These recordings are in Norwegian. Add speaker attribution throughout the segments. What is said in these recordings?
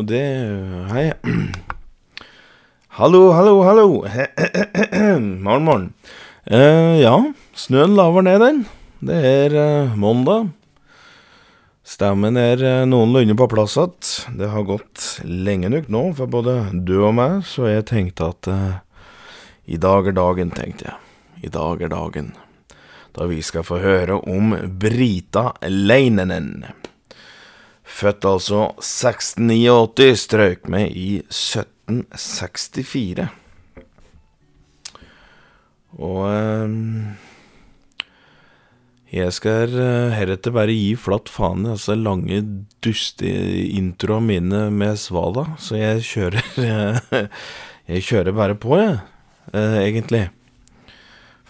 Speaker 1: Og det Hei. Hallo, hallo, hallo. morgen, morgen. Eh, ja, snøen laver ned, den. Det er eh, mandag. Stemmen er eh, noenlunde på plass igjen. Det har gått lenge nok nå for både du og meg, så jeg tenkte at i dag er dagen, tenkte jeg. I dag er dagen da vi skal få høre om Brita Leinenen. Født altså 1689, strøk med i 1764. Og eh, jeg skal heretter bare gi flatt faen i altså lange dusteintroene mine med Svala, så jeg kjører Jeg kjører bare på, jeg, eh, egentlig.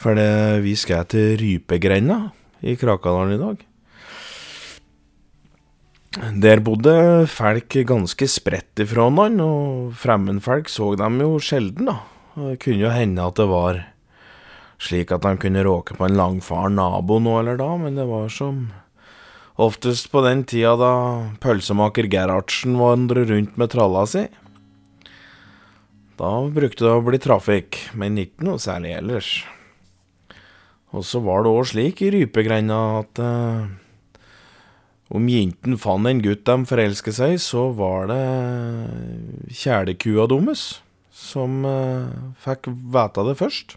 Speaker 1: For vi skal til Rypegrenda i Krakadalen i dag. Der bodde folk ganske spredt ifra hverandre, og fremmedfolk så dem jo sjelden, da. Det kunne jo hende at det var slik at de kunne råke på en langfaren nabo nå eller da, men det var som oftest på den tida da pølsemaker Gerhardsen vandret rundt med tralla si. Da brukte det å bli trafikk, men ikke noe særlig ellers. Og så var det òg slik i Rypegrenda at uh, om jentene fant en gutt de forelsket seg i, så var det kjælekua deres som uh, fikk vite det først.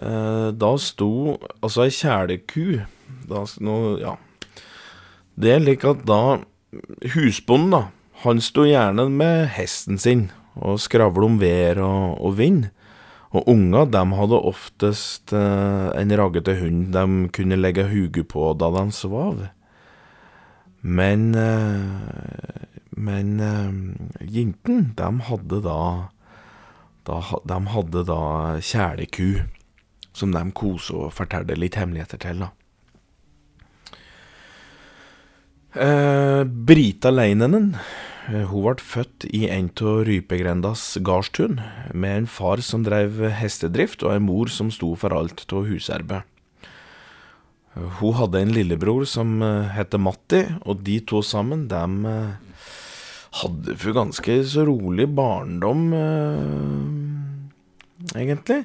Speaker 1: Uh, da sto Altså, ei kjæleku da, nå, Ja. Det er like at da Husbonden, da, han sto gjerne med hesten sin og skravla om vær og, og vind. Og unger de hadde oftest eh, en raggete hund de kunne legge huget på da de sov. Men eh, Men eh, jentene, de hadde da, da De hadde da kjæleku, som de kose og fortalte litt hemmeligheter til, da. Eh, Brita Leinenen Eh, hun ble født i en av Rypegrendas gardstun, med en far som drev hestedrift, og en mor som sto for alt av husarbeid. Eh, hun hadde en lillebror som eh, het Matti, og de to sammen, dem hadde for ganske så rolig barndom, egentlig.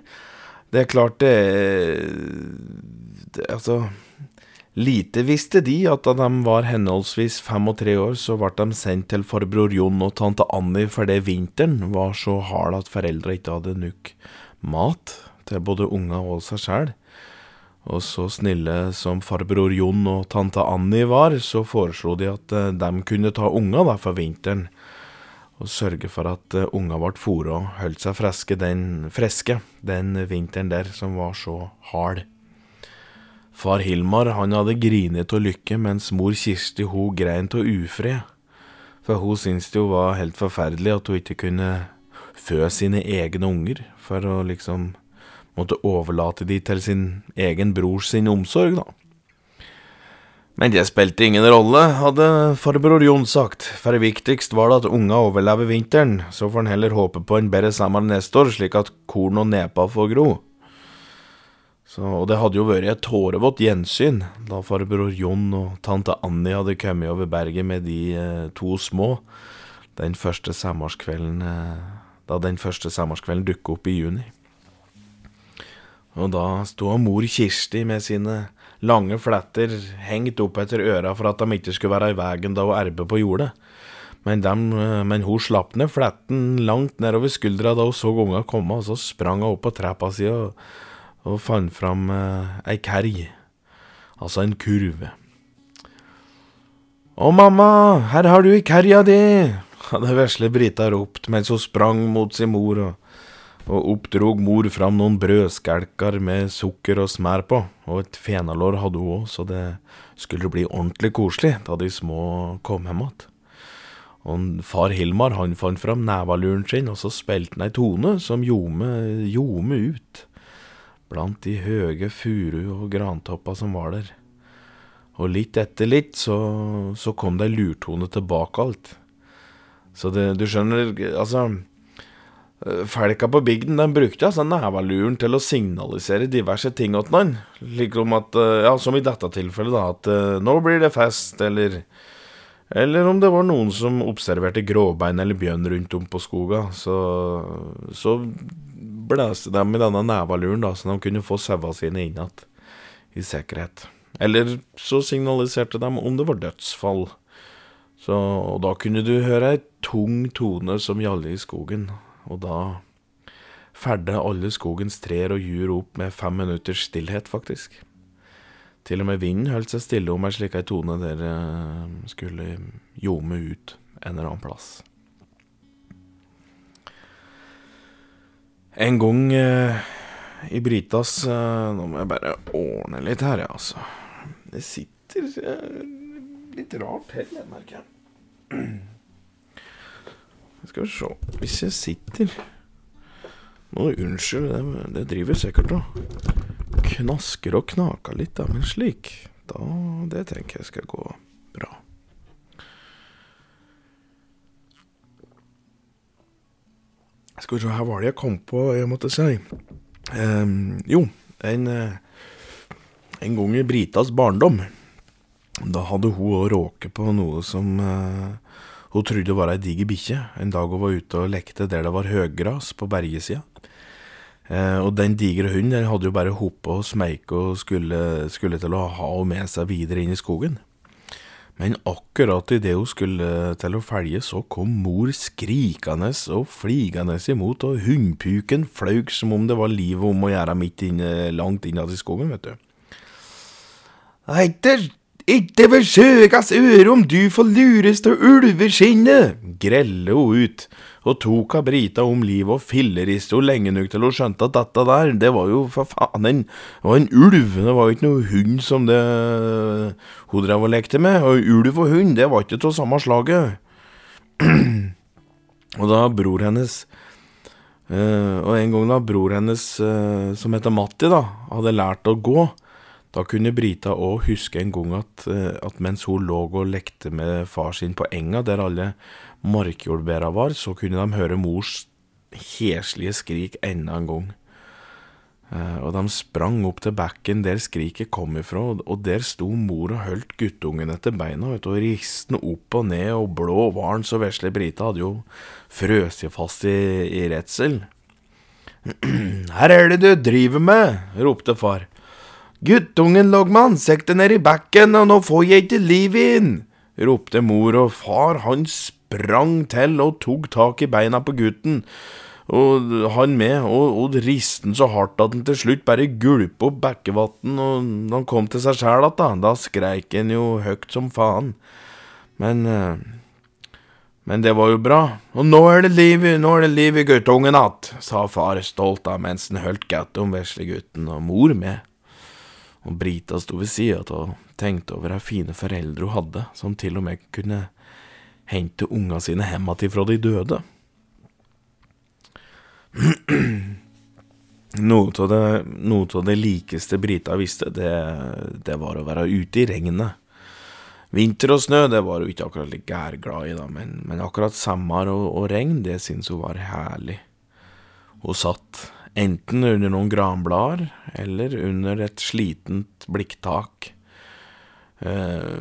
Speaker 1: Det er klart det, det Altså Lite visste de at da de var henholdsvis fem og tre år, så ble de sendt til farbror Jon og tante Annie fordi vinteren var så hard at foreldra ikke hadde nok mat til både unger og seg sjæl. Og så snille som farbror Jon og tante Annie var, så foreslo de at eh, de kunne ta unger da for vinteren, og sørge for at unga unger ble fôra og holdt seg friske den, friske den vinteren der som var så hard. Far Hilmar han hadde grinet av lykke, mens mor Kirsti hun grein av ufred. For hun syntes det jo var helt forferdelig at hun ikke kunne fø sine egne unger, for å liksom måtte overlate de til sin egen brors sin omsorg, da. Men det spilte ingen rolle, hadde farbror Jon sagt, for viktigst var det at unga overlever vinteren, så får en heller håpe på en bedre sommer neste år, slik at korn og nepa får gro. Så, og det hadde jo vært et tårevått gjensyn da farbror Jon og tante Annie hadde kommet over berget med de eh, to små den første sommerskvelden eh, Da den første sommerskvelden dukket opp i juni. Og da sto mor Kirsti med sine lange fletter hengt opp etter øra for at de ikke skulle være i veien da hun arbeidde på jordet. Men, dem, eh, men, hun slapp ned fletten langt nedover skuldra da hun så unga komme, og så sprang hun opp på trappa si og og fant fram eh, ei kerg, altså en kurv. Å, mamma, her har du kerja di, hadde vesle Brita ropt mens hun sprang mot sin mor, og, og oppdrog mor fram noen brødskelker med sukker og smør på, og et fenalår hadde hun òg, så det skulle bli ordentlig koselig da de små kom hjem igjen. Og far Hilmar han fant fram nevaluren sin, og så spilte han ei tone som ljome, ljome ut blant de høge furu- og grantoppa som var der. Og litt etter litt så, så kom det ei lurtone tilbake alt. Så det, du skjønner, altså Folka på bygden den brukte altså nevaluren til å signalisere diverse ting til noen. Liksom at, ja, som i dette tilfellet, da, at nå blir det fest, eller Eller om det var noen som observerte gråbein eller bjørn rundt om på skoga, så, så blåste de i denne nevaluren, da, så de kunne få sauene sine inn igjen i sikkerhet. Eller så signaliserte de om det var dødsfall. Så, og da kunne du høre ei tung tone som gjaldt i skogen, og da ferda alle skogens trær og jur opp med fem minutters stillhet, faktisk. Til og med vinden holdt seg stille om ei slik tone der eh, skulle ljome ut en eller annen plass. En gang eh, i Britas eh, Nå må jeg bare ordne litt her, ja, altså. Det sitter eh, litt rart her, jeg merker jeg. Skal vi se Hvis jeg sitter Må du unnskylde, det, det driver sikkert og knasker og knaker litt, da, men slik, da Det tenker jeg skal gå bra. Skal vi se, her var det jeg kom på jeg måtte si. Um, jo, en, en gang i Britas barndom, da hadde hun òg råket på noe som uh, hun trodde var ei diger bikkje. En dag hun var ute og lekte der det var høggras på bergesida. Eh, og den digre hunden den hadde jo bare hoppa og smeika og skulle, skulle, til å ha henne med seg videre inn i skogen. Men akkurat idet hun skulle til å felge, så kom mor skrikende og fligende imot, og hundpuken flaug som om det var livet om å gjøre midt inne, langt innad i skogen, vet du. Eiter, ikke forsøkas øre om du får lures til ulveskinnet, greller hun ut og tok av Brita om livet og filleriste henne lenge nok til hun skjønte at dette der, det var jo for faen en, det var en ulv, det var jo ikke noe hund som det hun drev og lekte med, og ulv og hund, det var ikke av samme slaget. og da bror hennes uh, Og en gang da bror hennes, uh, som heter Matti, da, hadde lært å gå, da kunne Brita òg huske en gang at, uh, at mens hun lå og lekte med far sin på enga, der alle markjordbæra var, så kunne de høre mors heslige skrik enda en gang. Uh, og de sprang opp til bekken der skriket kom ifra, og der sto mor og holdt guttungen etter beina og riste den opp og ned, og blå var han så vesle Brita hadde jo frøst fast i, i redsel. Her er det du driver med, ropte far. Guttungen lå med ansiktet nedi i bekken, og nå får jeg ikke liv inn, ropte mor, og far han sprang til og tok tak i beina på gutten, og han med, og, og riste så hardt at han til slutt bare gulpa opp bekkevann, og da han kom til seg sjæl igjen, da da skreik han jo høyt som faen. Men eh, men det var jo bra, og nå er det liv, nå er det liv i guttungen att, sa far stolt da mens han holdt godt om veslegutten og mor med. Og Brita sto ved sida av og tenkte over de fine foreldre hun hadde, som til og med kunne hente unga sine hjem igjen fra de døde. Noe av det, noe av det likeste Brita visste, det, det, var å være ute i regnet. Vinter og snø, det var hun ikke akkurat litt gærglad i, da, men, men akkurat sommer og, og, regn, det syntes hun var herlig. Hun satt enten under noen granblader eller under et slitent blikktak, eh,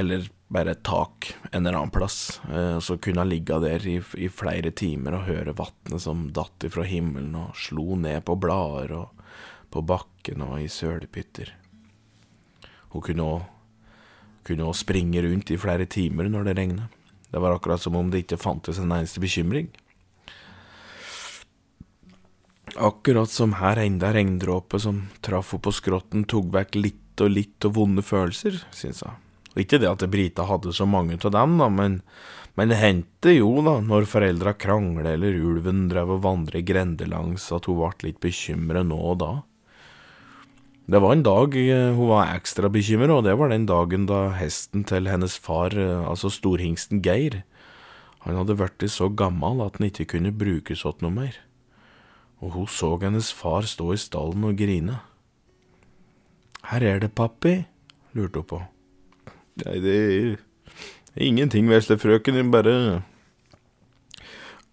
Speaker 1: eller bare et tak en eller annen plass. Eh, så kunne hun ligge der i, i, flere timer og høre vannet som datt ifra himmelen og slo ned på blader og på bakken og i sølepytter. Hun kunne òg kunne også springe rundt i flere timer når det regnet. Det var akkurat som om det ikke fantes en eneste bekymring. Akkurat som her enda regndråpe som traff henne på skrotten, tok vekk litt og litt og vonde følelser, synes hun. Og ikke det at Brita hadde så mange av dem, da, men, men det hendte jo, da, når foreldra krangla eller ulven drev og vandret grendelangs, at hun ble litt bekymret nå og da. Det var en dag eh, hun var ekstra bekymret, og det var den dagen da hesten til hennes far, eh, altså storhingsten Geir, han hadde blitt så gammel at han ikke kunne brukes åt noe mer. Og hun så hennes far stå i stallen og grine. Her er det, pappi, lurte hun på. Nei, det er ingenting, vesle frøken. Jeg bare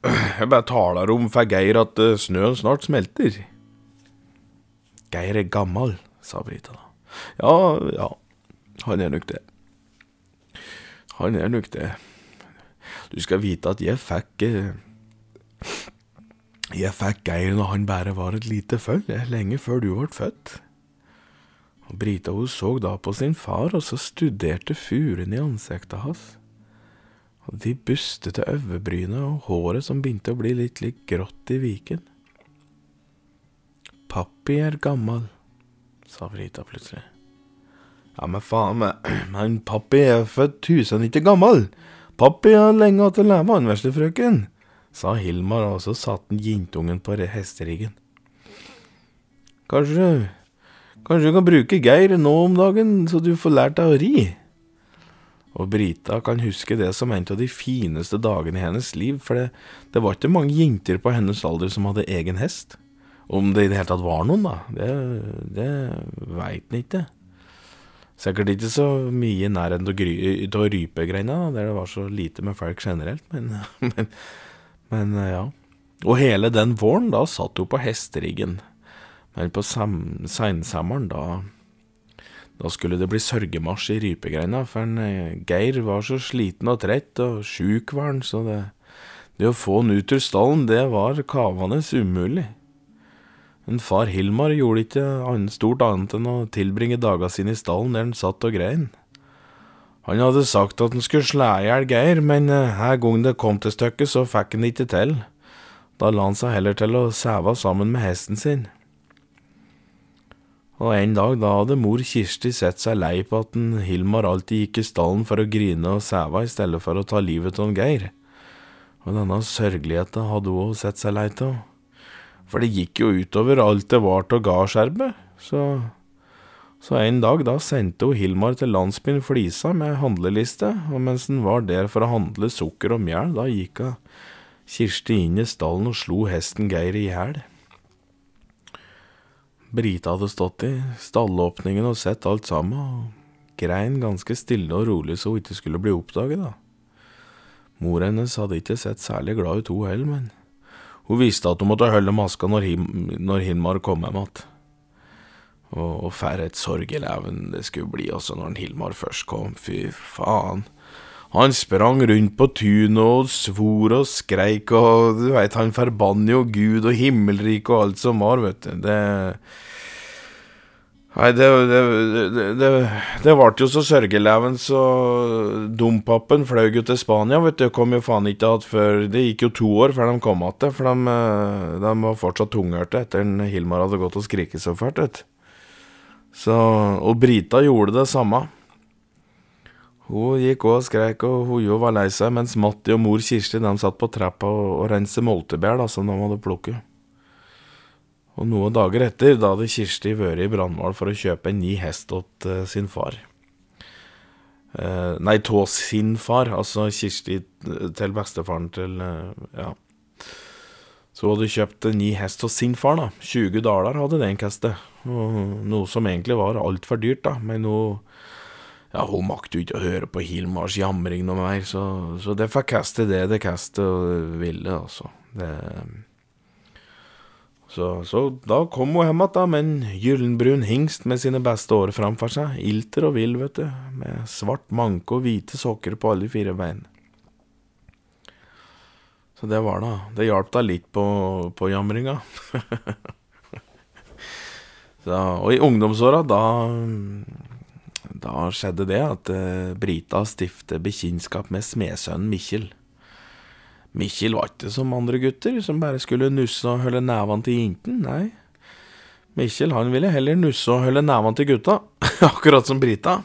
Speaker 1: Jeg bare taler om for Geir at eh, snøen snart smelter. Geir er gammel, sa Brita da. Ja, ja, han er nok det. Han er nok det. Du skal vite at jeg fikk eh, Jeg fikk Geir når han bare var et lite føll, lenge før du ble født. Og Brita hun så da på sin far, og så studerte furen i ansiktet hans. Og de bustete øyebryna og håret som begynte å bli litt litt grått i viken. Pappi er gammel, sa Brita plutselig. Ja, men faen, men pappi er født tusen ikke gammel. Pappi har lenge hatt å leve, han veslefrøken, sa Hilmar, og så satte han jentungen på hesteriggen. Kanskje Kanskje du kan bruke Geir nå om dagen, så du får lært deg å ri? Og Brita kan huske det som en av de fineste dagene i hennes liv, for det, det var ikke mange jenter på hennes alder som hadde egen hest. Om det i det hele tatt var noen, da, det, det veit en ikke. Sikkert ikke så mye i nærheten av Rypegreina, der det var så lite med folk generelt, men, men, men ja. Og hele den våren, da satt hun på hesteriggen. Men på seinsommeren, da Da skulle det bli sørgemarsj i rypegreina, for en, eh, Geir var så sliten og trett, og sjuk var han, så det, det å få han ut ur stallen, det var kavende umulig. Men far Hilmar gjorde ikke stort annet enn å tilbringe dagene sine i stallen der han satt og grein. Han hadde sagt at han skulle slå i hjel Geir, men uh, her gang det kom til stykket, så fikk han det ikke til. Da la han seg heller til å sæve sammen med hesten sin. Og en dag da hadde mor Kirsti sett seg lei på at en Hilmar alltid gikk i stallen for å grine og sæva i stedet for å ta livet av Geir. Og denne sørgeligheten hadde hun sett seg lei av. For det gikk jo utover alt det var til gardskjermet, så, så en dag da sendte hun Hilmar til landsbyen Flisa med handleliste, og mens han var der for å handle sukker og mjøl, da gikk hun Kirsti inn i stallen og slo hesten Geir i hjel. Brita hadde stått i stallåpningen og sett alt sammen, og grein ganske stille og rolig så hun ikke skulle bli oppdaget, da. Mor hennes hadde ikke sett særlig glad ut, hun heller, men hun visste at hun måtte holde maska når, him når Hilmar kom hjem igjen. Og, og færre et sorgeleven det skulle bli også når Hilmar først kom, fy faen. Han sprang rundt på tunet og svor og skreik, og du veit, han forbanner jo Gud og himmelriket og alt som var, vet du. Det Nei, det, det, det, det ble jo så sørgeleven, så dompapen fløy jo til Spania, vet du. Kom jo faen ikke igjen før Det gikk jo to år før de kom igjen, for de, eh, de, var fortsatt tunghørte etter at Hilmar hadde gått og skriket så fælt, vet Så, Og Brita gjorde det samme. Hun gikk òg og skreik, og hun jo var lei seg, mens Matti og mor Kirsti de satt på trappa og, og renset moltebær da, som de hadde plukket. Og noen dager etter, da hadde Kirsti vært i Brandval for å kjøpe en ny hest til uh, sin far. Uh, nei, tå sin far, altså Kirsti eh, til bestefaren til uh, Ja. Så hun hadde kjøpt en ny hest hos sin far, da. 20 daler hadde den kastet. Noe som egentlig var altfor dyrt, da. Men hun ja, hun makte jo ikke å høre på Hilmars jamring noe mer, så, så det fikk kaste det det kastet ville, altså. Det så, så, da kom hun hjem igjen med en gyllenbrun hingst med sine beste år framfor seg, ilter og vill, vet du, med svart manke og hvite sokker på alle fire bein. Så det var da Det hjalp da litt på, på jamringa. så, og i ungdomsåra, da Da skjedde det at uh, Brita stiftet bekjentskap med smedsønnen Mikkjel. Mikkjel var ikke som andre gutter, som bare skulle nusse og holde nevene til jentene, nei. Mikkjel han ville heller nusse og holde nevene til gutta, akkurat som Brita.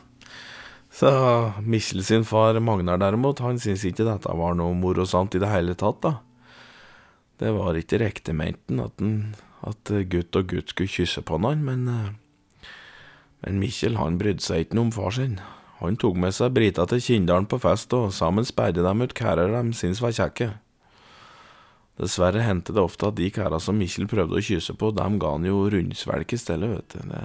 Speaker 1: Så Mikkjel sin far Magnar derimot, han syntes ikke dette var noe morosamt i det hele tatt, da. Det var ikke riktig ment at, at gutt og gutt skulle kysse på hverandre, men, eh, men Mikkjel han brydde seg ikke om far sin. Han tok med seg Brita til Kinndalen på fest, og sammen sperret de ut kærer de syntes var kjekke. Dessverre hendte det ofte at de kæra som Mikkjel prøvde å kysse på, dem ga han jo rundsvelg i stedet, vet du. Det.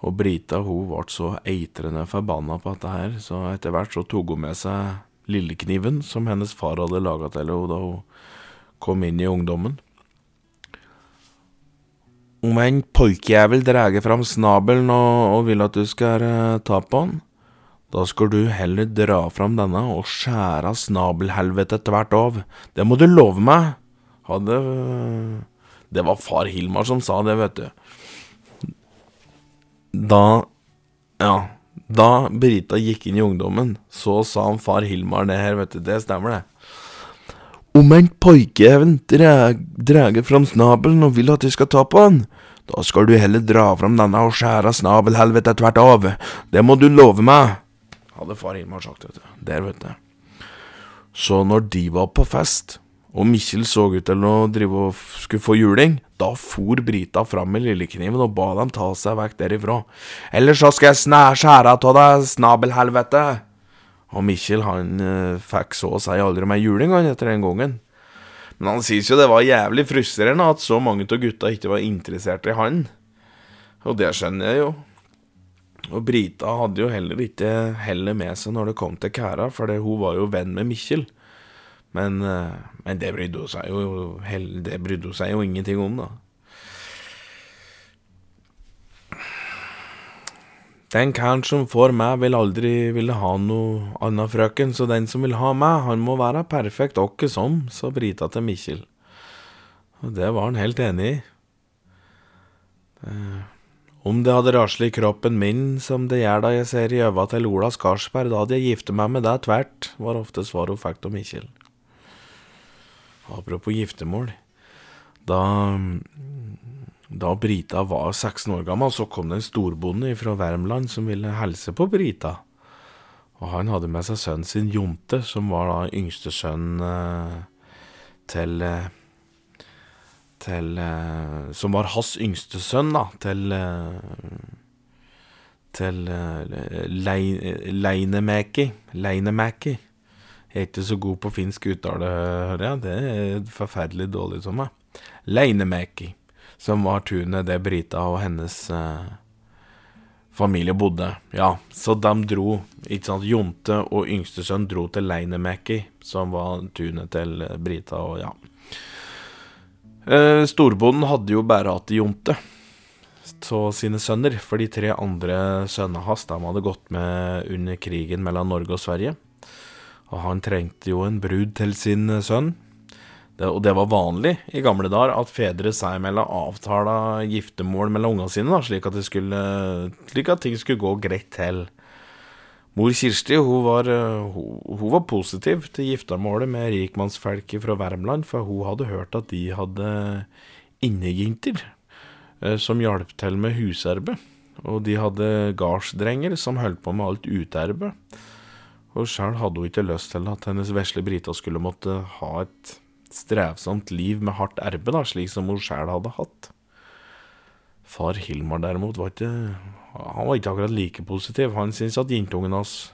Speaker 1: Og Brita hun ble så eitrende forbanna på dette her, så etter hvert så tok hun med seg lillekniven som hennes far hadde laga til henne da hun kom inn i ungdommen. Om en polkjævel drar fram snabelen og, og, vil at du skal uh, ta på han, Da skal du heller dra fram denne og skjære snabelhelvete tvert av. Det må du love meg. Hadde Det var far Hilmar som sa det, vet du. Da Ja. Da Brita gikk inn i ungdommen, så sa han far Hilmar det her, vet du. Det stemmer, det. Om en pojkeevn drar fram snabelen og vil at jeg skal ta på han, da skal du heller dra fram denne og skjære snabelhelvete tvert av. Det må du love meg, hadde far Hilmar sagt, vet du. Der, vet du. Så når de var på fest, og Mikkjel så ut til å drive og skulle få juling, da for Brita fram med lillekniven og ba dem ta seg vekk derifra. Ellers så skal jeg skjære av deg, snabelhelvete. Og Mikkjel han uh, fikk så å si aldri mer juling etter den gangen. Men han sies jo det var jævlig frustrerende at så mange av gutta ikke var interessert i han. Og det skjønner jeg jo. Og Brita hadde jo heller ikke hellet med seg når det kom til Kæra, for hun var jo venn med Mikkjel. Men, eh, men, det brydde hun seg jo Det brydde hun seg jo ingenting om, da. Den karen som får meg, vil aldri ville ha noe annet frøken, så den som vil ha meg, han må være perfekt åkke som, sa Brita til Mikkjel. Og det var han helt enig i. Eh, om det hadde raslet i kroppen min som det gjør da jeg ser i øva til Ola Skarsberg, da hadde jeg giftet meg med deg tvert, var ofte svaret hun fikk av Mikkjel. Apropos giftermål. Da, da Brita var 16 år gammel, så kom det en storbonde fra Värmland som ville hilse på Brita. Og han hadde med seg sønnen sin Jonte, som var da yngste eh, til eh, til eh, Som var hans yngste sønn, da, til til Leinemäki. Leinemäki. Jeg er ikke så god på finsk uttale, hører jeg. Det er forferdelig dårlig som meg. Leinemäki, som var tunet der Brita og hennes eh, familie bodde. Ja, så de dro, ikke sant, Jonte og yngstesønn dro til Leinemäki, som var tunet til Brita og ja. Eh, storbonden hadde jo bare hatt Jonte av sine sønner, for de tre andre sønnene hans hadde gått med under krigen mellom Norge og Sverige. Og han trengte jo en brud til sin sønn. Det, og det var vanlig i gamle dager at fedre seg imellom avtala giftermål mellom ungene sine, da, slik, at skulle, slik, at ting skulle gå greit til. Mor Kirsti hun var, hun, hun var positiv til giftermålet med rikmannsfolket fra Värmland, for hun hadde hørt at de hadde innejenter eh, som hjalp til med husarbeid. Og de hadde gardsdrenger som holdt på med alt utearbeid. Og sjøl hadde hun ikke lyst til at hennes vesle Brita skulle måtte ha et strevsomt liv med hardt erbe, da, slik som hun sjæl hadde hatt. Far Hilmar derimot var ikke Han var ikke akkurat like positiv. Han syntes at jentungen hans,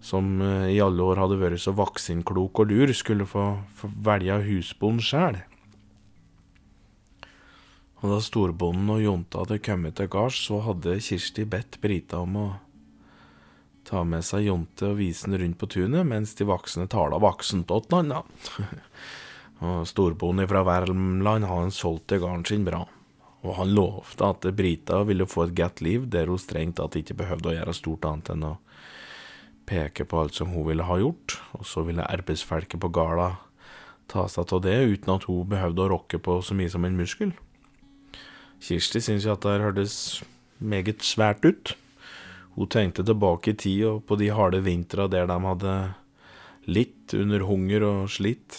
Speaker 1: som eh, i alle år hadde vært så vaksinklok og lur, skulle få, få velge husbonden sjæl. Og da storbonden og Jonta hadde kommet til gards, så hadde Kirsti bedt Brita om å ta med seg Jonte og vise den rundt på tunet, mens de voksne tala voksent åt da. og storbonden fra Värmland han solgte gården sin bra, og han lovte at Brita ville få et godt liv der hun strengt tatt ikke behøvde å gjøre stort annet enn å peke på alt som hun ville ha gjort, og så ville arbeidsfolket på gårda ta seg av det uten at hun behøvde å rokke på så mye som en muskel. Kirsti syntes jo at det hørtes meget svært ut. Hun tenkte tilbake i tid og på de harde vintra der de hadde litt under hunger og slitt,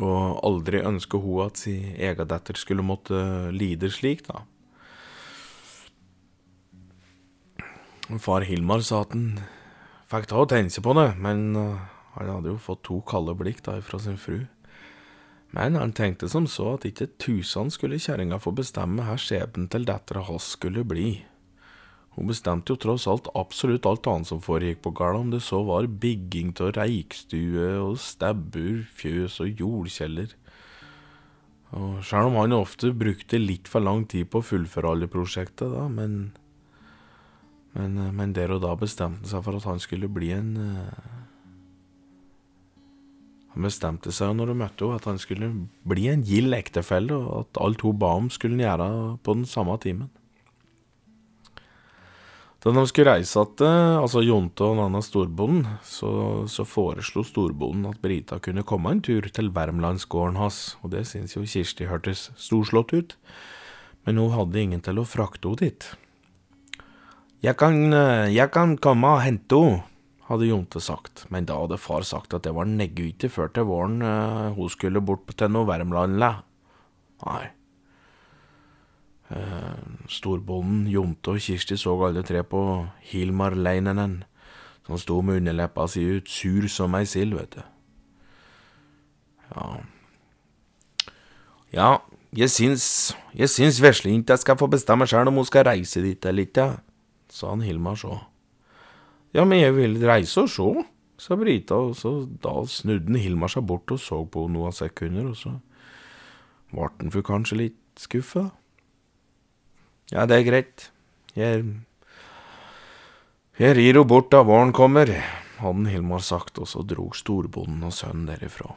Speaker 1: og aldri ønska hun at sin ega datter skulle måtte lide slik, da. Far Hilmar sa at han fikk ta og tenke på det, men uh, han hadde jo fått to kalde blikk da fra sin fru. Men han tenkte som så at ikke tusen skulle kjerringa få bestemme her skjebnen til dattera hans skulle bli. Hun bestemte jo tross alt absolutt alt annet som foregikk på gårda, om det så var bygging av reikstue og stabbur, fjøs og jordkjeller. Og selv om han ofte brukte litt for lang tid på å fullføre alle prosjektet, da, men, men, men der og da bestemte han seg for at han skulle bli en uh, Han bestemte seg når hun møtte henne, at han skulle bli en gild ektefelle, og at alt hun ba om, skulle han gjøre på den samme timen. Da de skulle reise igjen, altså Jonte og denne storbonden, så, så foreslo storbonden at Brita kunne komme en tur til Värmlandsgården hans, og det syntes jo Kirsti hørtes storslått ut, men hun hadde ingen til å frakte henne dit. Jeg kan, jeg kan komme og hente henne, hadde Jonte sagt, men da hadde far sagt at det var neggu ikke før til våren hun skulle bort til noe Värmland. Nei. Eh, storbonden, Jonte og Kirsti så alle tre på Hilmar Leinenen, som sto med underleppa si ut, sur som ei sild, vet du. Ja Ja, jeg syns, jeg syns vesle ikke jeg skal få bestemme sjøl om hun skal reise dit eller ikke, sa han Hilmar så. Ja, men jeg vil reise og sjå, sa Brita, og så da snudde Hilmar seg bort og så på noen sekunder, og så ble han kanskje litt skuffa. Ja, det er greit. Jeg Jeg rir ho bort da våren kommer, hadde Hilmar sagt, og så drog storbonden og sønnen derifra.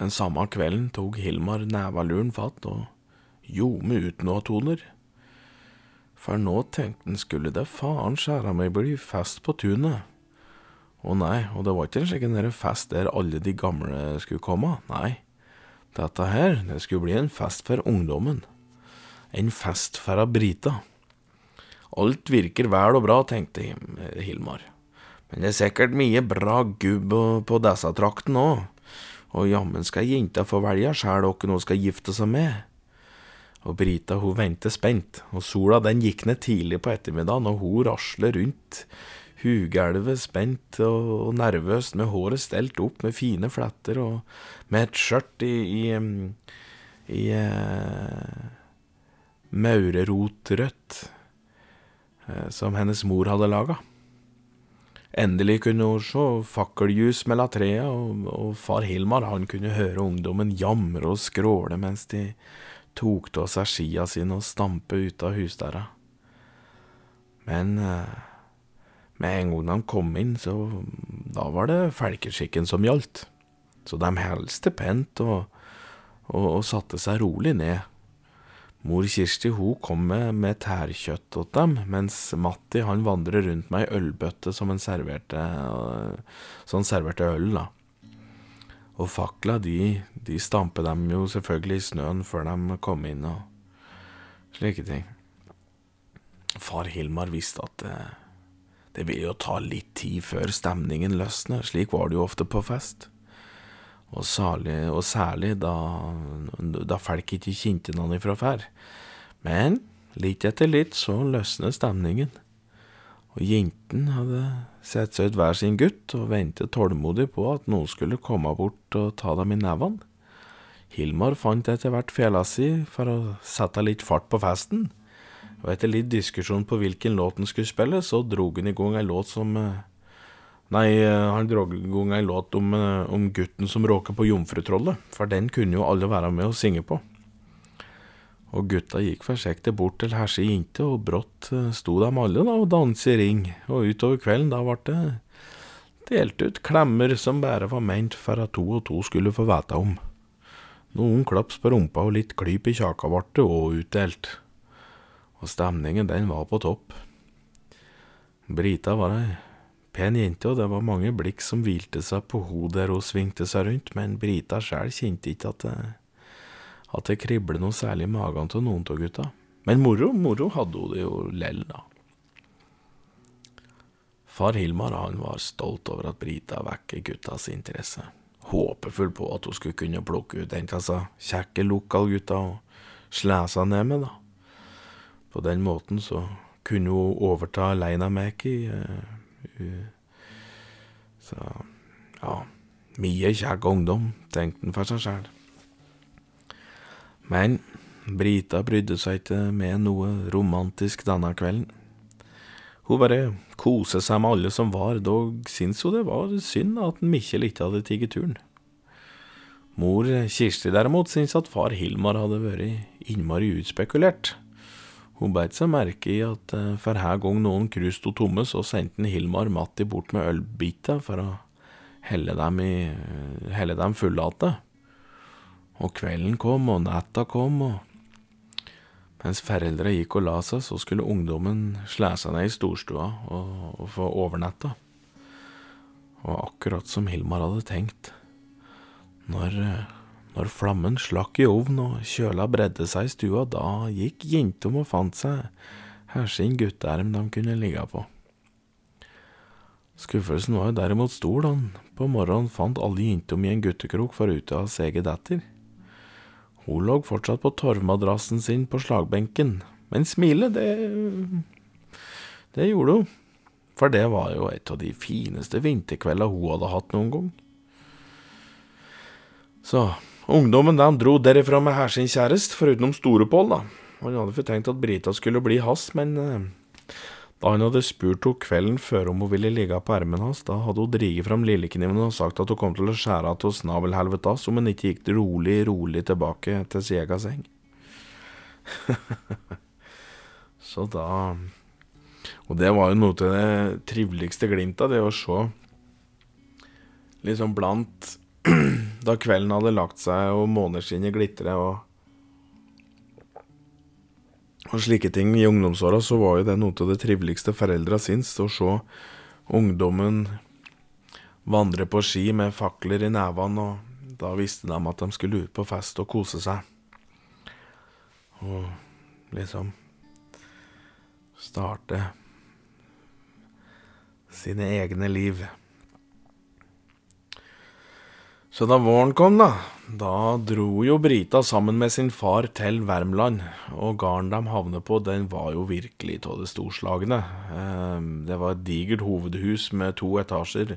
Speaker 1: Den samme kvelden tok Hilmar nevaluren fatt og ljome ut noe toner. For nå tenkte han skulle det faen skjæra meg bli fest på tunet. Å nei, og det var ikke en slik fest der alle de gamle skulle komme, nei. Dette her, det skulle bli en fest for ungdommen en fest for Brita. Alt virker vel og bra, tenkte Hilmar, men det er sikkert mye bra gubb på disse traktene òg, og jammen skal jenta få velge sjæl hvem hun skal gifte seg med. Og Brita hun ventet spent, og sola den gikk ned tidlig på ettermiddagen, og hun rasler rundt, hugelvet spent og, og nervøst, med håret stelt opp med fine fletter, og med et skjørt i, i, i, i eh, maurerotrødt eh, som hennes mor hadde laga. Endelig kunne hun se fakkeljus mellom trea, og, og, far Hilmar han kunne høre ungdommen jamre og skråle mens de tok av seg skia sine og stampe ut av husdæra. Men eh, med en gang de kom inn, så da var det felkeskikken som gjaldt. Så de hilste pent og, og, og satte seg rolig ned Mor Kirsti hun kom med, tærkjøtt til dem, mens Matti han vandrer rundt med ei ølbøtte som han serverte, så han serverte øl, da. Og fakla, de, de stamper dem jo selvfølgelig i snøen før de kom inn og slike ting. Far Hilmar visste at det, det ville jo ta litt tid før stemningen løsner, slik var det jo ofte på fest og, særlig, og særlig da, da folk ikke kjente noen ifra før. Men litt etter litt så løsnet stemningen, og jentene hadde sett seg ut hver sin gutt og ventet tålmodig på at noen skulle komme bort og ta dem i nevene. Hilmar fant etter hvert fela si for å sette litt fart på festen, og etter litt diskusjon på hvilken låt han skulle spille, så drog han i gang ei låt som eh, Nei, eh, han drog i gang ei låt om, eh, om, gutten som råka på Jomfrutrollet, for den kunne jo alle være med og synge på. Og gutta gikk forsiktig bort til herse jente, og brått eh, sto de alle da og danset i ring, og utover kvelden da ble det delt ut klemmer som bare var ment for at to og to skulle få vite om. Noen klaps på rumpa og litt klyp i kjaka ble det òg utdelt, og stemningen den var på topp. Brita var ei pen jente, og det var mange blikk som hvilte seg på henne der hun svingte seg rundt, men Brita sjæl kjente ikke at det, at det kriblet noe særlig i magen til noen av gutta. Men moro, moro hadde hun det jo lell, da. Far Hilmar han var stolt over at Brita vekker guttas interesse, håpefull på at hun skulle kunne plukke ut en av disse kjekke lokalgutta og slå seg ned med, da. På den måten så kunne hun overta Leinamäki eh, så ja, mye kjekk ungdom, tenkte han for seg sjæl. Men Brita brydde seg ikke med noe romantisk denne kvelden. Hun bare koste seg med alle som var, dog syntes hun det var synd at Mikkjel ikke hadde tatt turen. Mor Kirsti derimot syntes at far Hilmar hadde vært innmari utspekulert. Hun beit seg merke i at uh, for hver gang noen krus sto tomme, så sendte Hilmar Matti bort med ølbiter for å helle dem, i, uh, helle dem fulle igjen. Og kvelden kom, og natta kom, og Mens foreldra gikk og la seg, så skulle ungdommen slå seg ned i storstua og, og få overnatta. Og akkurat som Hilmar hadde tenkt, når, når flammen slakk i ovnen og kjøla bredde seg i stua, da gikk jentom og fant seg her sin gutteerm de kunne ligge på. Skuffelsen var jo derimot stor da han på morgenen fant alle jentom i en guttekrok for ute av seget etter. Hun lå fortsatt på torvmadrassen sin på slagbenken, men smilet, det Det gjorde hun, for det var jo et av de fineste vinterkveldene hun hadde hatt noen gang. Så ungdommen de dro derifra med her sin kjæreste, foruten Storepål, da. Han hadde fortenkt at Brita skulle bli hans, men eh, da han hadde spurt henne kvelden før om hun ville ligge på ermen hans, da hadde hun driget fram lillekniven og sagt at hun kom til å skjære av snabelhelvete hans om hun ikke gikk rolig, rolig tilbake til sin egen seng. Så da Og det var jo noe til det triveligste glimtet, det å se liksom blant Da kvelden hadde lagt seg og måneskinnet glitret og og slike ting i ungdomsåra, så var jo det noe av det triveligste foreldra syns, å se ungdommen vandre på ski med fakler i nevene, og da visste de at de skulle ut på fest og kose seg. Og liksom starte sine egne liv. Så da våren kom, da, da dro jo Brita sammen med sin far til Värmland, og garden de havnet på, den var jo virkelig av det storslagne. Ehm, det var et digert hovedhus med to etasjer,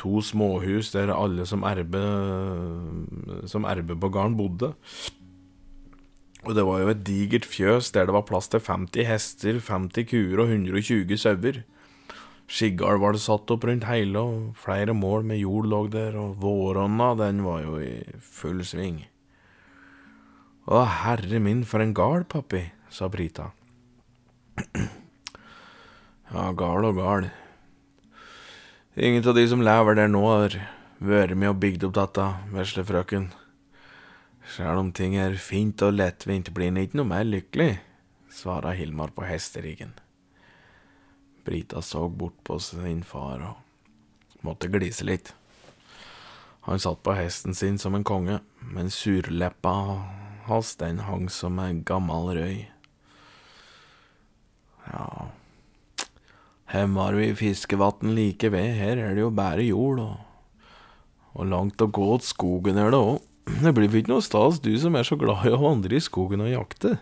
Speaker 1: to småhus der alle som erbe, som erbe på gården bodde. Og det var jo et digert fjøs der det var plass til 50 hester, 50 kuer og 120 sauer. Skiggar var det satt opp rundt hele, og flere mål med jord lå der, og våronna, den var jo i full sving. Å, herre min, for en gard, pappi, sa Brita. ja, gal og gal. Ingen av de som lever der nå, har vært med og bygd opp dette, vesle frøken. Sjæl om ting er fint og lettvint, blir en ikke noe mer lykkelig, svara Hilmar på hesteriggen. Brita så bort på sin far og måtte glise litt. Han satt på hesten sin som en konge, men surleppa hans den hang som en gammel røy. Ja, hem har vi fiskevatn like ved, her er det jo bare jord, og, og langt å gå åt skogen er det òg. Det blir ikke noe stas, du som er så glad i å vandre i skogen og jakte.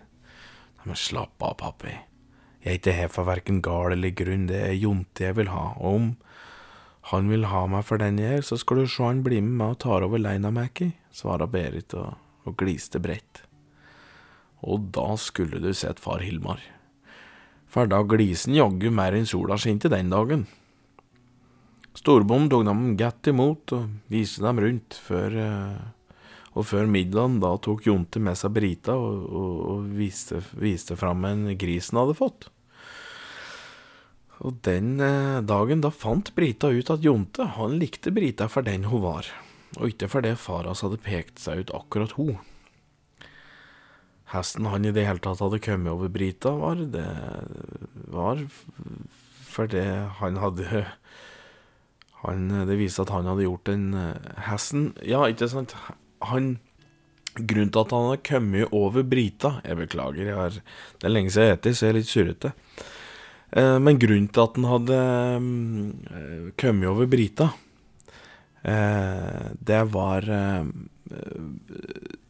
Speaker 1: Men slapp av, pappi. Jeg er ikke her for verken gal eller grunn, det er Jonte jeg vil ha, og om han vil ha meg for den jeg er, så skal du se han blir med meg og tar over leina Leinamæki, svara Berit og, og gliste bredt. Og da skulle du sett far Hilmar, for da glisen jaggu mer enn sola skinte den dagen. Storbom tok dem godt imot og viste dem rundt, før, eh, og før middagen da tok Jonte med seg Brita og, og, og viste, viste fram en gris han hadde fått. Og den eh, dagen da fant Brita ut at Jonte han likte Brita for den hun var, og ikke det far hans hadde pekt seg ut akkurat hun. Hesten han i det hele tatt hadde kommet over Brita, var det var fordi han hadde han, Det viste at han hadde gjort den eh, hesten Ja, ikke sant? Han Grunnen til at han hadde kommet over Brita Jeg beklager, jeg har, det er lenge siden jeg spiser, så jeg er litt surrete. Eh, men grunnen til at han hadde eh, kommet over Brita, eh, det var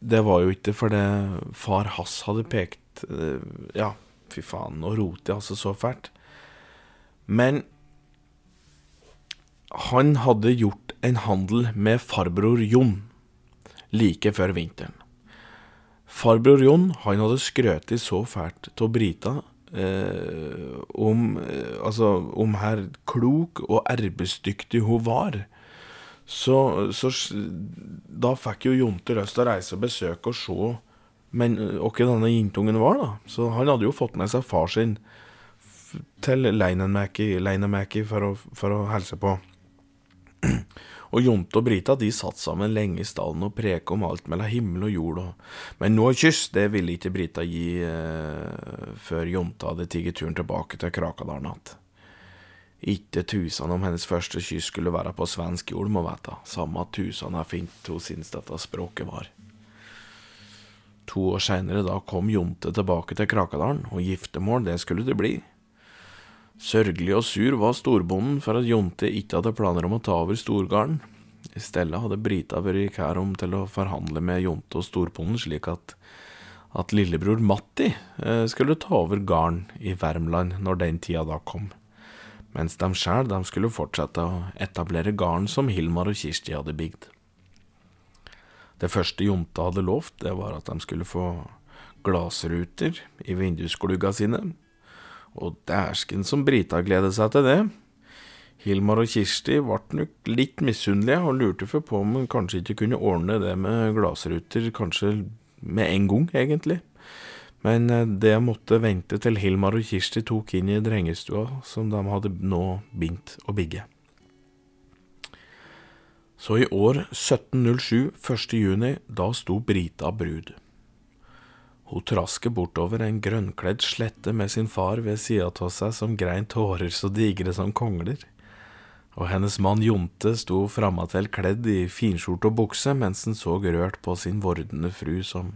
Speaker 1: Det var jo ikke fordi far hans hadde pekt Ja, fy faen, nå roter jeg altså så fælt. Men han hadde gjort en handel med farbror Jon like før vinteren. Farbror Jon han hadde skrøtet så fælt av Brita eh, om, eh, altså, om her klok og arbeidsdyktig hun var. Så, så da fikk jo Jonte lyst til å reise og besøke og se men hvem denne jentungen var, da. Så han hadde jo fått med seg far sin til Leinemäki for, for å hilse på. Og Jonte og Brita de satt sammen lenge i stallen og preka om alt mellom himmel og jord, men noe kyss det ville ikke Brita gi eh, før Jonte hadde tatt turen tilbake til Krakadalen igjen. Ikke tusen om hennes første kyss skulle være på svensk jord, må vite, samme tusen er fint hun syns dette språket var. To år seinere da kom Jonte tilbake til Krakadalen, og giftermål det skulle det bli. Sørgelig og sur var storbonden for at Jonte ikke hadde planer om å ta over storgarden. I stedet hadde Brita vært kær om til å forhandle med Jonte og storbonden, slik at, at lillebror Matti eh, skulle ta over garden i Värmland når den tida da kom, mens de sjæl skulle fortsette å etablere garden som Hilmar og Kirsti hadde bygd. Det første Jonte hadde lovt, det var at de skulle få glassruter i vindusglugga sine, og dæsken som Brita gledet seg til det. Hilmar og Kirsti ble nok litt misunnelige, og lurte for på om hun kanskje ikke kunne ordne det med glassruter kanskje med en gang, egentlig. Men eh, det måtte vente til Hilmar og Kirsti tok inn i drengestua som de hadde nå begynt å bygge. Så i år 1707, 1. juni, da sto Brita brud. Hun trasket bortover en grønnkledd slette med sin far ved sida av seg som grein tårer så digre som kongler, og hennes mann Jonte sto framatil kledd i finskjorte og bukse mens han så rørt på sin vordende fru som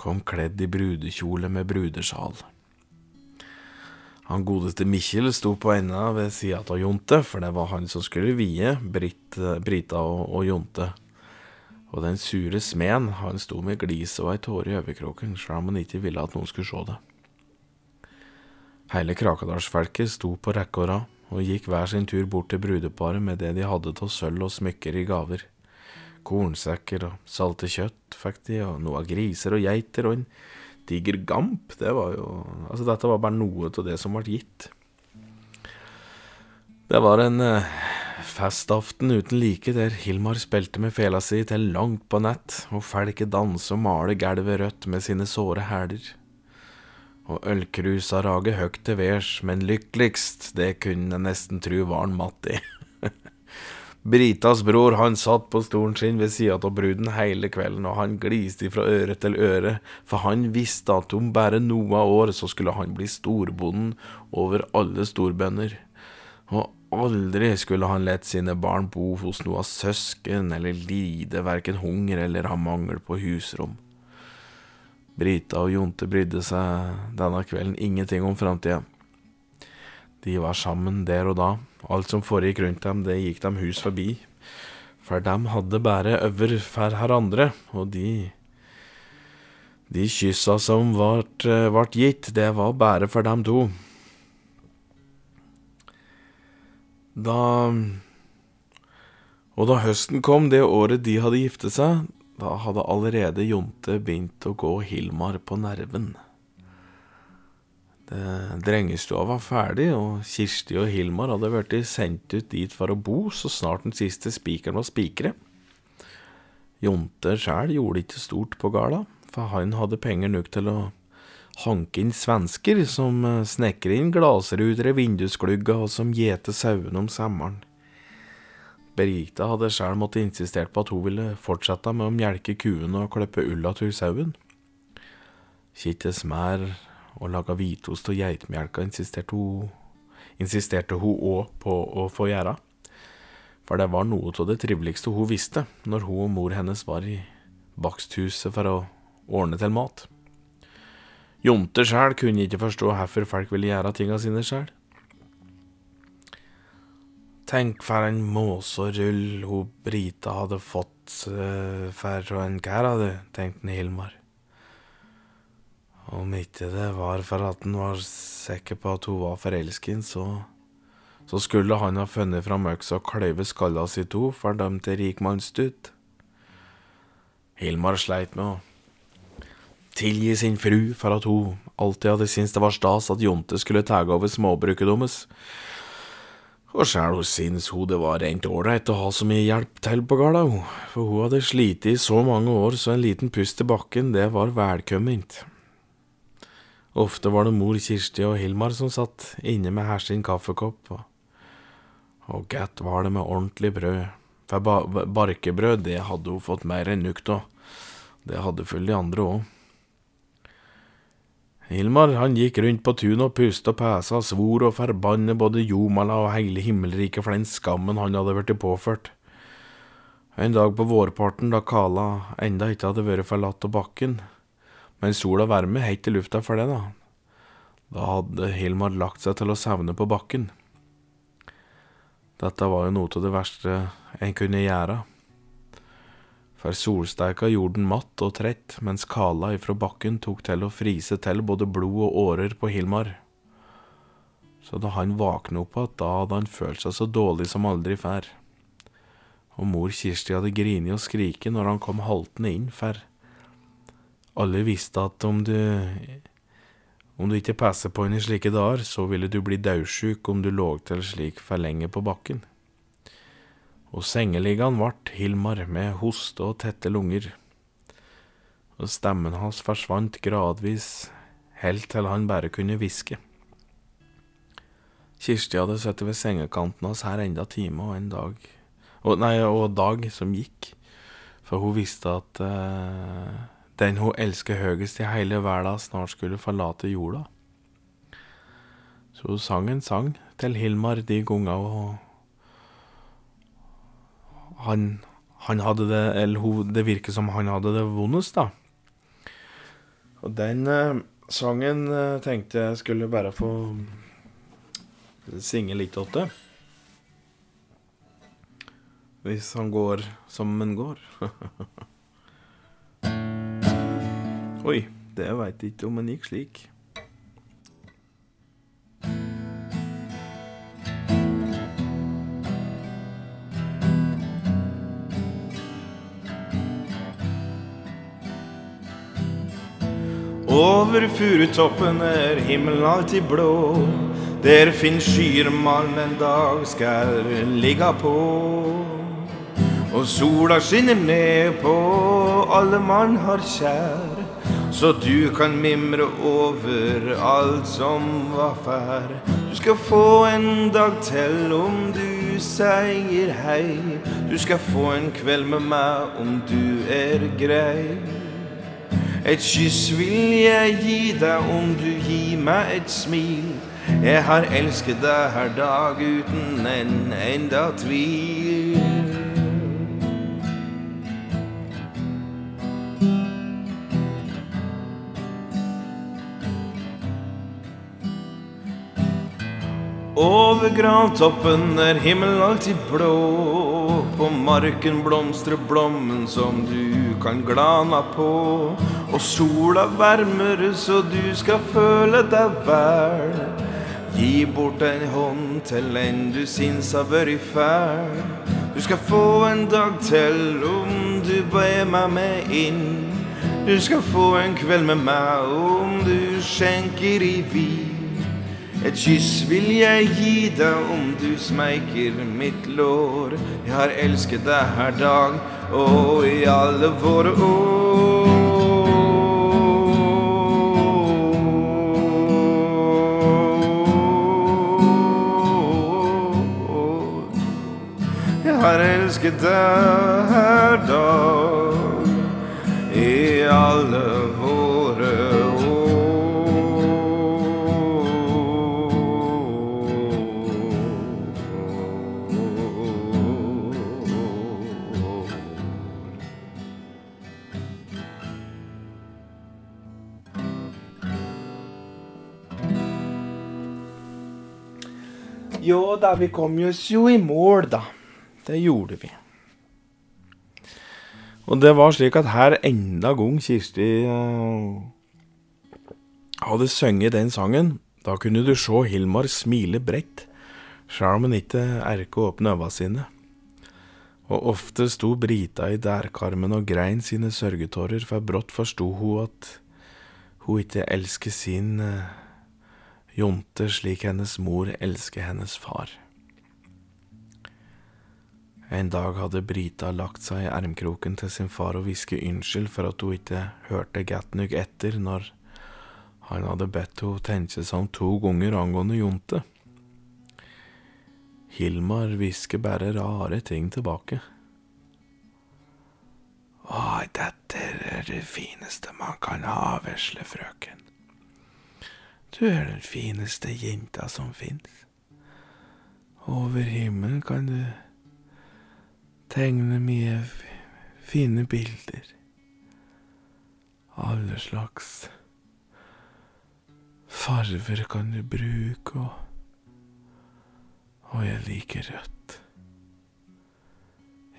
Speaker 1: kom kledd i brudekjole med brudesjal. Han godeste Mikkjel sto på enda ved sida av Jonte, for det var han som skulle vie Brita og Jonte og den sure smeden, han sto med glis og ei tåre i øyekroken, sjøl om han ikke ville at noen skulle se det. Hele Krakadalsfolket sto på rekke og rad, og gikk hver sin tur bort til brudeparet med det de hadde av sølv og smykker i gaver. Kornsekker og salte kjøtt fikk de, og noe av griser og geiter, og en diger gamp, det var jo Altså, dette var bare noe av det som ble gitt. Det var en eh, festaften uten like, der Hilmar spilte med fela si til langt på nett, og felket danse og male gulvet rødt med sine såre hæler. Og ølkrusa rage høgt til værs, men lykkeligst, det kunne jeg nesten tru var en Matti. Britas bror han satt på stolen sin ved sida av bruden hele kvelden, og han gliste fra øre til øre, for han visste at om bare noen år så skulle han bli storbonden over alle storbønder. Og Aldri skulle han lett sine barn bo hos noe søsken eller lide verken hunger eller ha mangel på husrom. Brita og Jonte brydde seg denne kvelden ingenting om framtida. De var sammen der og da, alt som foregikk rundt dem, det gikk dem hus forbi, for dem hadde bare over for hverandre, og de de kyssa som ble gitt, det var bare for dem to. Da Og da høsten kom, det året de hadde giftet seg, da hadde allerede Jonte begynt å gå Hilmar på nerven. Drengestua var ferdig, og Kirsti og Hilmar hadde blitt sendt ut dit for å bo så snart den siste spikeren var spikret. Jonte sjæl gjorde ikke stort på gala, for han hadde penger nok til å hanke inn svensker som eh, snekrer inn glassruter i vindusglugger og som gjeter sauene om sommeren. Berita hadde sjøl måttet insistert på at hun ville fortsette med å melke kuene og klippe ulla til sauen. Kitte smær og lage hvitost og geitmelka insisterte hun insisterte hun òg på å få gjøre, for det var noe av det triveligste hun visste når hun og mor hennes var i baksthuset for å ordne til mat. Jonte sjæl kunne ikke forstå hvorfor folk ville gjøre tinga sine sjæl. Tenk for en måserull hun Brita hadde fått uh, for en kar du», tenkte Hilmar. Om ikke det var for at han var sikker på at hun var forelsket, så, så skulle han ha funnet fram øksa og kløyve skalla si to dem til rikmannsdutt. Hilmar sleit med å tilgi sin fru for at hun alltid hadde syntes det var stas at Jonte skulle ta over småbruket deres. Og sjæl hun syntes hun det var rent ålreit å ha så mye hjelp til på gårda, for hun hadde slitt i så mange år så en liten pust i bakken, det var velkomment. Ofte var det mor Kirsti og Hilmar som satt inne med hver sin kaffekopp, og, og godt var det med ordentlig brød, For ba barkebrød, det hadde hun fått mer enn nok av. Det hadde full de andre òg. Hilmar han gikk rundt på tunet og puste og pesa, svor og forbanne både Jomala og hele himmelriket for den skammen han hadde blitt påført. En dag på vårparten da Kala enda ikke hadde vært forlatt av bakken, men sola varme helt i lufta for det, da. Da hadde Hilmar lagt seg til å savne på bakken. Dette var jo noe av det verste en kunne gjøre for solsteika gjorde den matt og trett, mens kala ifra bakken tok til å frise til både blod og årer på Hilmar. Så da han våkna opp igjen, da hadde han følt seg så dårlig som aldri før. Og mor Kirsti hadde grinet og skriket når han kom haltende inn, for alle visste at om du om du ikke passer på henne i slike dager, så ville du bli daudsjuk om du lå til slik for lenge på bakken og sengeliggende vart Hilmar med hoste og tette lunger, og stemmen hans forsvant gradvis, helt til han bare kunne hviske. Kirsti hadde sittet ved sengekanten hans her enda time og en dag, og, nei, og dag som gikk, for hun visste at eh, den hun elsket høyest i hele verden, snart skulle forlate jorda. Så hun sang en sang til Hilmar de gangene hun han, han hadde det Eller hun, det virker som han hadde det vondest, da. Og den eh, sangen eh, tenkte jeg skulle bare få synge litt åt det. Hvis han går som han går. Oi, det veit ikke om han gikk slik. Over furutoppen er himmelen alltid blå. Der fins skyer man en dag skal ligga på. Og sola skinner ned på alle man har kjær. Så du kan mimre over alt som var fær. Du skal få en dag til om du sier hei. Du skal få en kveld med meg om du er grei. Et kyss vil jeg gi deg om du gir meg et smil. Jeg har elsket deg her dag uten en enda tvil. Over grantoppen er himmelen alltid blå. På marken blomstrer blommen som du kan glana på. Og sola varmer så du skal føle deg vel. Gi bort en hånd til en du syns har vært fæl. Du skal få en dag til om du ber meg med inn. Du skal få en kveld med meg om du skjenker i vin. Et kyss vil jeg gi deg om du smeiker mitt lår. Jeg har elsket deg hver dag og i alle våre år. Jeg har elsket deg hver dag i alle våre Jo da, vi kom oss jo i mål, da. Det gjorde vi. Og det var slik at her enda gang Kirsti uh, hadde sunget den sangen, da kunne du se Hilmar smile bredt, sjøl om han ikke erka opp øva sine. Og ofte sto Brita i dærkarmen og grein sine sørgetårer, for brått forsto hun at hun ikke elsker sin eh, Jonte slik hennes mor elsker hennes far. En dag hadde Brita lagt seg i ermkroken til sin far og hviske unnskyld for at hun ikke hørte Gatnug etter når han hadde bedt henne tenke seg om to ganger angående Jonte. Hilmar hvisker bare rare ting tilbake. Å, dette er det fineste man kan ha, vesle frøken. Du er den fineste jenta som fins. Over himmelen kan du tegne mye fine bilder. Alle slags farver kan du bruke, og, og jeg liker rødt.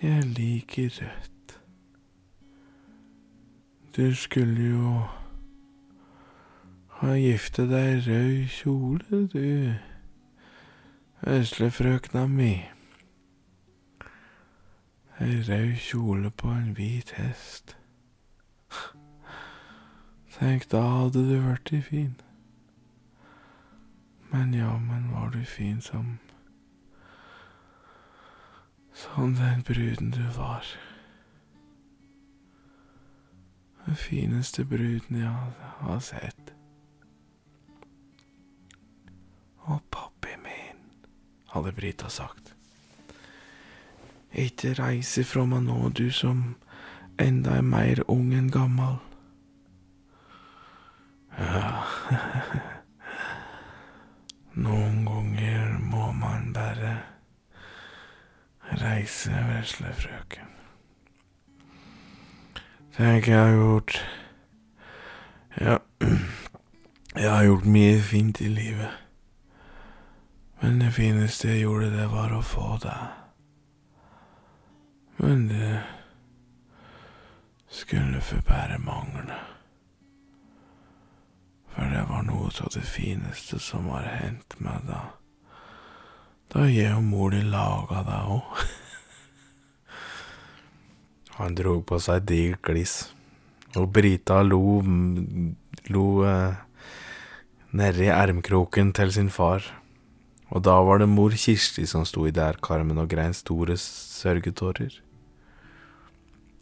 Speaker 1: Jeg liker rødt. Du skulle jo ha gifte deg i rød kjole, du, veslefrøkna mi. Ei rød kjole på en hvit hest. Tenk, da hadde du vært fin. Men jammen var du fin som Som den bruden du var. Den fineste bruden jeg har sett. Hadde Brita sagt. Ikke reise fra meg nå, du som enda er mer ung enn gammel. Ja, noen ganger må man bare reise, vesle frøken. Tenk, jeg har gjort Ja, jeg har gjort mye fint i livet. Men det fineste jeg gjorde, det var å få deg. Men det skulle forbære manglene. For det var noe av det fineste som har hendt meg da. Da jeg og mor di laga deg òg. Han dro på seg et digert gliss, og Brita lo, lo eh, nedi ermkroken til sin far. Og da var det mor Kirsti som sto i dærkarmen og grein store sørgetårer.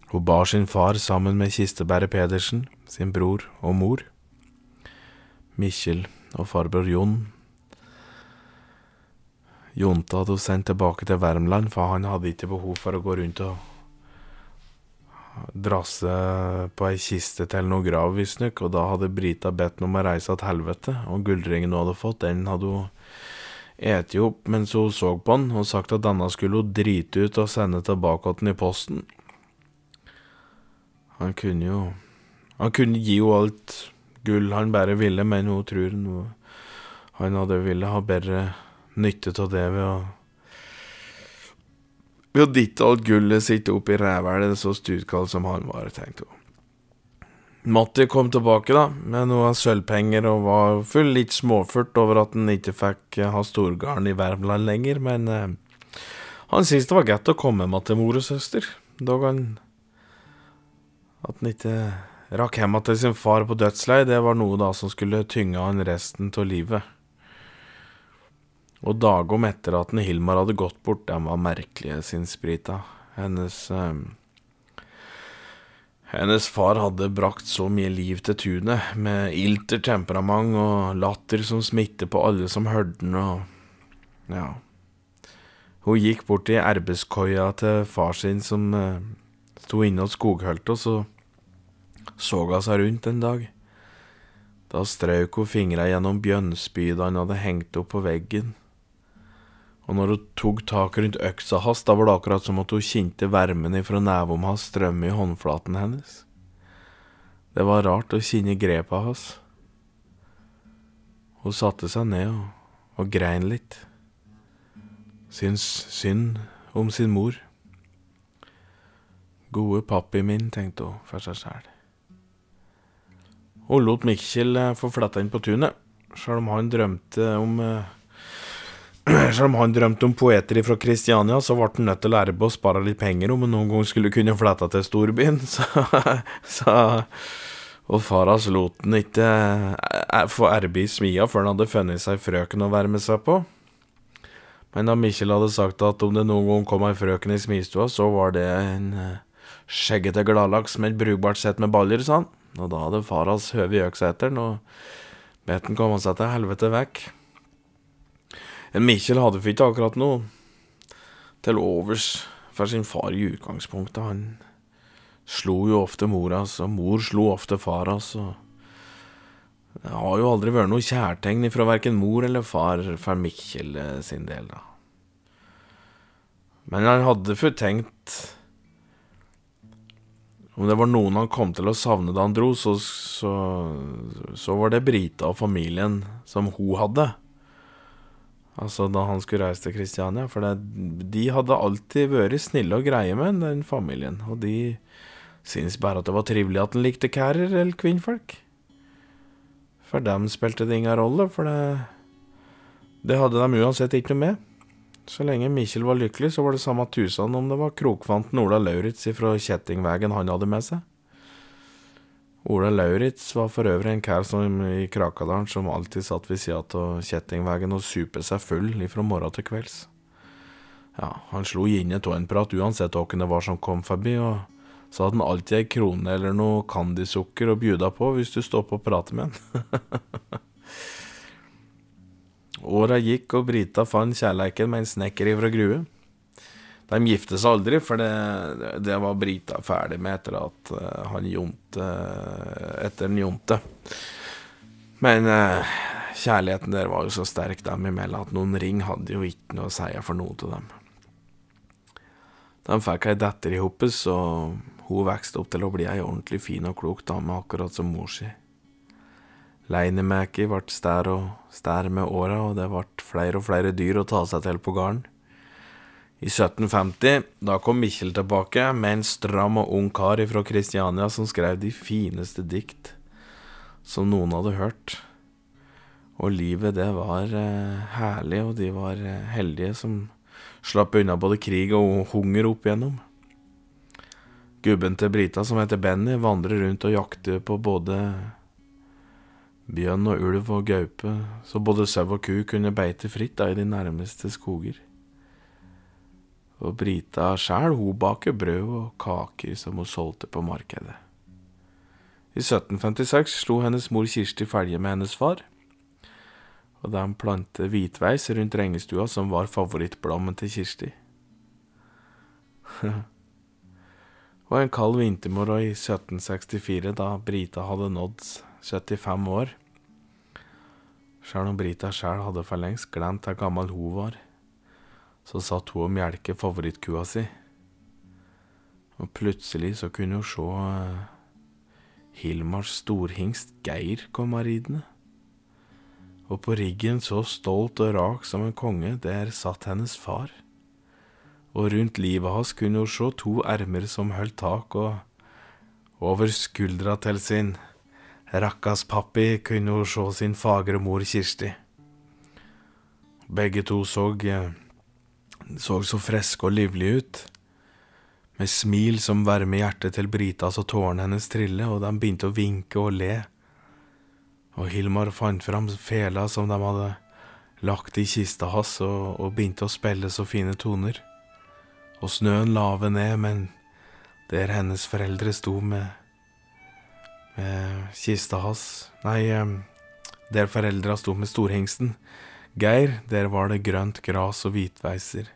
Speaker 1: Hun bar sin far sammen med Kistebæret Pedersen, sin bror og mor. Mikkjel og farbror Jon. Jonte hadde hun sendt tilbake til Värmland, for han hadde ikke behov for å gå rundt og drasse på ei kiste til noe grav, visstnok, og da hadde Brita bedt ham om å reise til helvete, og gullringen hun hadde fått, den hadde hun eti opp mens hun så på han, og sagt at denne skulle hun drite ut og sende tilbake til i posten. Han kunne jo Han kunne gi henne alt gull han bare ville, men hun tror noe han hadde ville ha bedre nytte av det ved å Ved å dytte alt gullet sitt opp i rævhælet, så stutkald som han var, tenkte hun. Matti kom tilbake da, med noen sølvpenger og var full litt småfurt over at han ikke fikk ha storgarden i Värmland lenger, men eh, han syntes det var greit å komme med til mor og søster, dog han At han ikke rakk hjem til sin far på dødsleiet, det var noe da som skulle tynge han resten av livet. Og dagom etter at Hilmar hadde gått bort, den var merkelige, sin sprita. Hennes eh, hennes far hadde brakt så mye liv til tunet, med ilter temperament og latter som smitter på alle som hørte den, og ja. Hun gikk bort til arbeidskoia til far sin som eh, sto inne hos skoghøltet, og så så hun seg rundt en dag. Da strøk hun fingra gjennom bjønnspydet han hadde hengt opp på veggen og når hun tok tak rundt øksa hans, da var det akkurat som at hun kjente varmen ifra neven hans strømme i håndflaten hennes. Det var rart å kjenne grepet hans. Hun satte seg ned og, og grein litt. Syns synd om sin mor. Gode pappi min, tenkte hun for seg sjæl. Hun lot Mikkel eh, få fletta inn på tunet, sjøl om han drømte om eh, selv om han drømte om poeter fra Kristiania, så ble han nødt til å lære på å spare litt penger om han noen gang skulle kunne flette til storbyen, så, så Og far hans lot han ikke eh, få arbeid i smia før han hadde funnet seg frøken å være med seg på. Men da Mikkjel hadde sagt at om det noen gang kom ei frøken i smistua, så var det en eh, skjeggete gladlaks med et brukbart sett med baller, sa han. Og da hadde far hans høvet i økseteren og bedt han komme seg til helvete vekk. Mikkjel hadde ikke akkurat noe til overs for sin far i utgangspunktet. Han slo jo ofte mor hans, og mor slo ofte far hans, det har jo aldri vært noe kjærtegn fra verken mor eller far for Mikkel eh, sin del, da. Men han hadde fått tenkt om det var noen han kom til å savne da han dro, så, så, så var det Brita og familien som hun hadde. Altså da han skulle reise til Kristiania. For det, de hadde alltid vært snille og greie med den familien. Og de syntes bare at det var trivelig at han likte kærer eller kvinnfolk. For dem spilte det ingen rolle, for det, det hadde de uansett ikke noe med. Så lenge Mikkjel var lykkelig, så var det samme tusen om det var krokvanten Ola Lauritz fra Kjettingvegen han hadde med seg. Ola Lauritz var for øvrig en kar i Krakadalen som alltid satt ved sida av Kjettingvegen og supe seg full ifra morgen til kvelds. Ja, han slo ginnet av en prat uansett hvem det var som kom forbi, og så hadde han alltid ei krone eller noe candysukker å bjuda på hvis du stoppa og prate med han. Åra gikk, og Brita fant kjærleiken med en snekker ifra Grue. De gifte seg aldri, for det, det, var Brita ferdig med etter at uh, han jonte Etter den jonte. Men uh, kjærligheten der var jo så sterk dem imellom at noen ring hadde jo ikke noe å si for noe til dem. De fikk ei datter i hoppet, så hun vokste opp til å bli ei ordentlig fin og klok dame, akkurat som mor si. Leinemäki ble stær og stær med åra, og det ble flere og flere dyr å ta seg til på gården. I 1750, da kom Mikkjel tilbake med en stram og ung kar fra Kristiania som skrev de fineste dikt som noen hadde hørt. Og livet, det var eh, herlig, og de var eh, heldige som slapp unna både krig og hunger opp igjennom. Gubben til Brita, som heter Benny, vandrer rundt og jakter på både bjørn og ulv og gaupe, så både sau og ku kunne beite fritt da i de nærmeste skoger. Og Brita sjæl, hun baker brød og kaker som hun solgte på markedet. I 1756 slo hennes mor Kirsti felje med hennes far, og de plantet hvitveis rundt rengestua, som var favorittblommen til Kirsti. og en kald vintermorgen i 1764, da Brita hadde nådd 75 år. Sjøl om Brita sjæl hadde for lengst glemt hvor gammel hun var, så satt hun og melket favorittkua si. Og plutselig så kunne hun se uh, Hilmars storhingst Geir komme ridende. Og på riggen, så stolt og rak som en konge, der satt hennes far. Og rundt livet hans kunne hun se to ermer som holdt tak, og over skuldra til sin Rakkas pappi kunne hun se sin fagre mor Kirsti. Begge to så, eh, så så friske og livlige ut, med smil som varmer hjertet til Brita så tårene hennes trille, og de begynte å vinke og le. Og Hilmar fant fram fela som de hadde lagt i kista hans, og, og begynte å spille så fine toner. Og snøen lave ned, men der hennes foreldre sto med med kista hans Nei, der foreldra sto med storhingsten. Geir, der var det grønt gras og hvitveiser.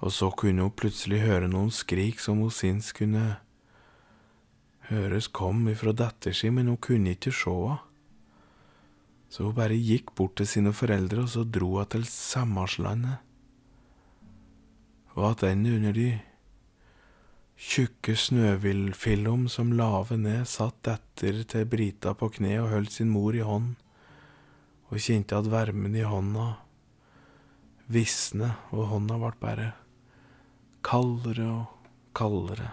Speaker 1: Og så kunne hun plutselig høre noen skrik som hun syntes kunne høres kom ifra datter si, men hun kunne ikke se henne. Så hun bare gikk bort til sine foreldre, og så dro hun til Sammarslandet. Og attende under de Tjukke snøvillfillom som lave ned satt etter til Brita på kne og holdt sin mor i hånd, og kjente at varmen i hånda visne, og hånda ble bare kaldere og kaldere.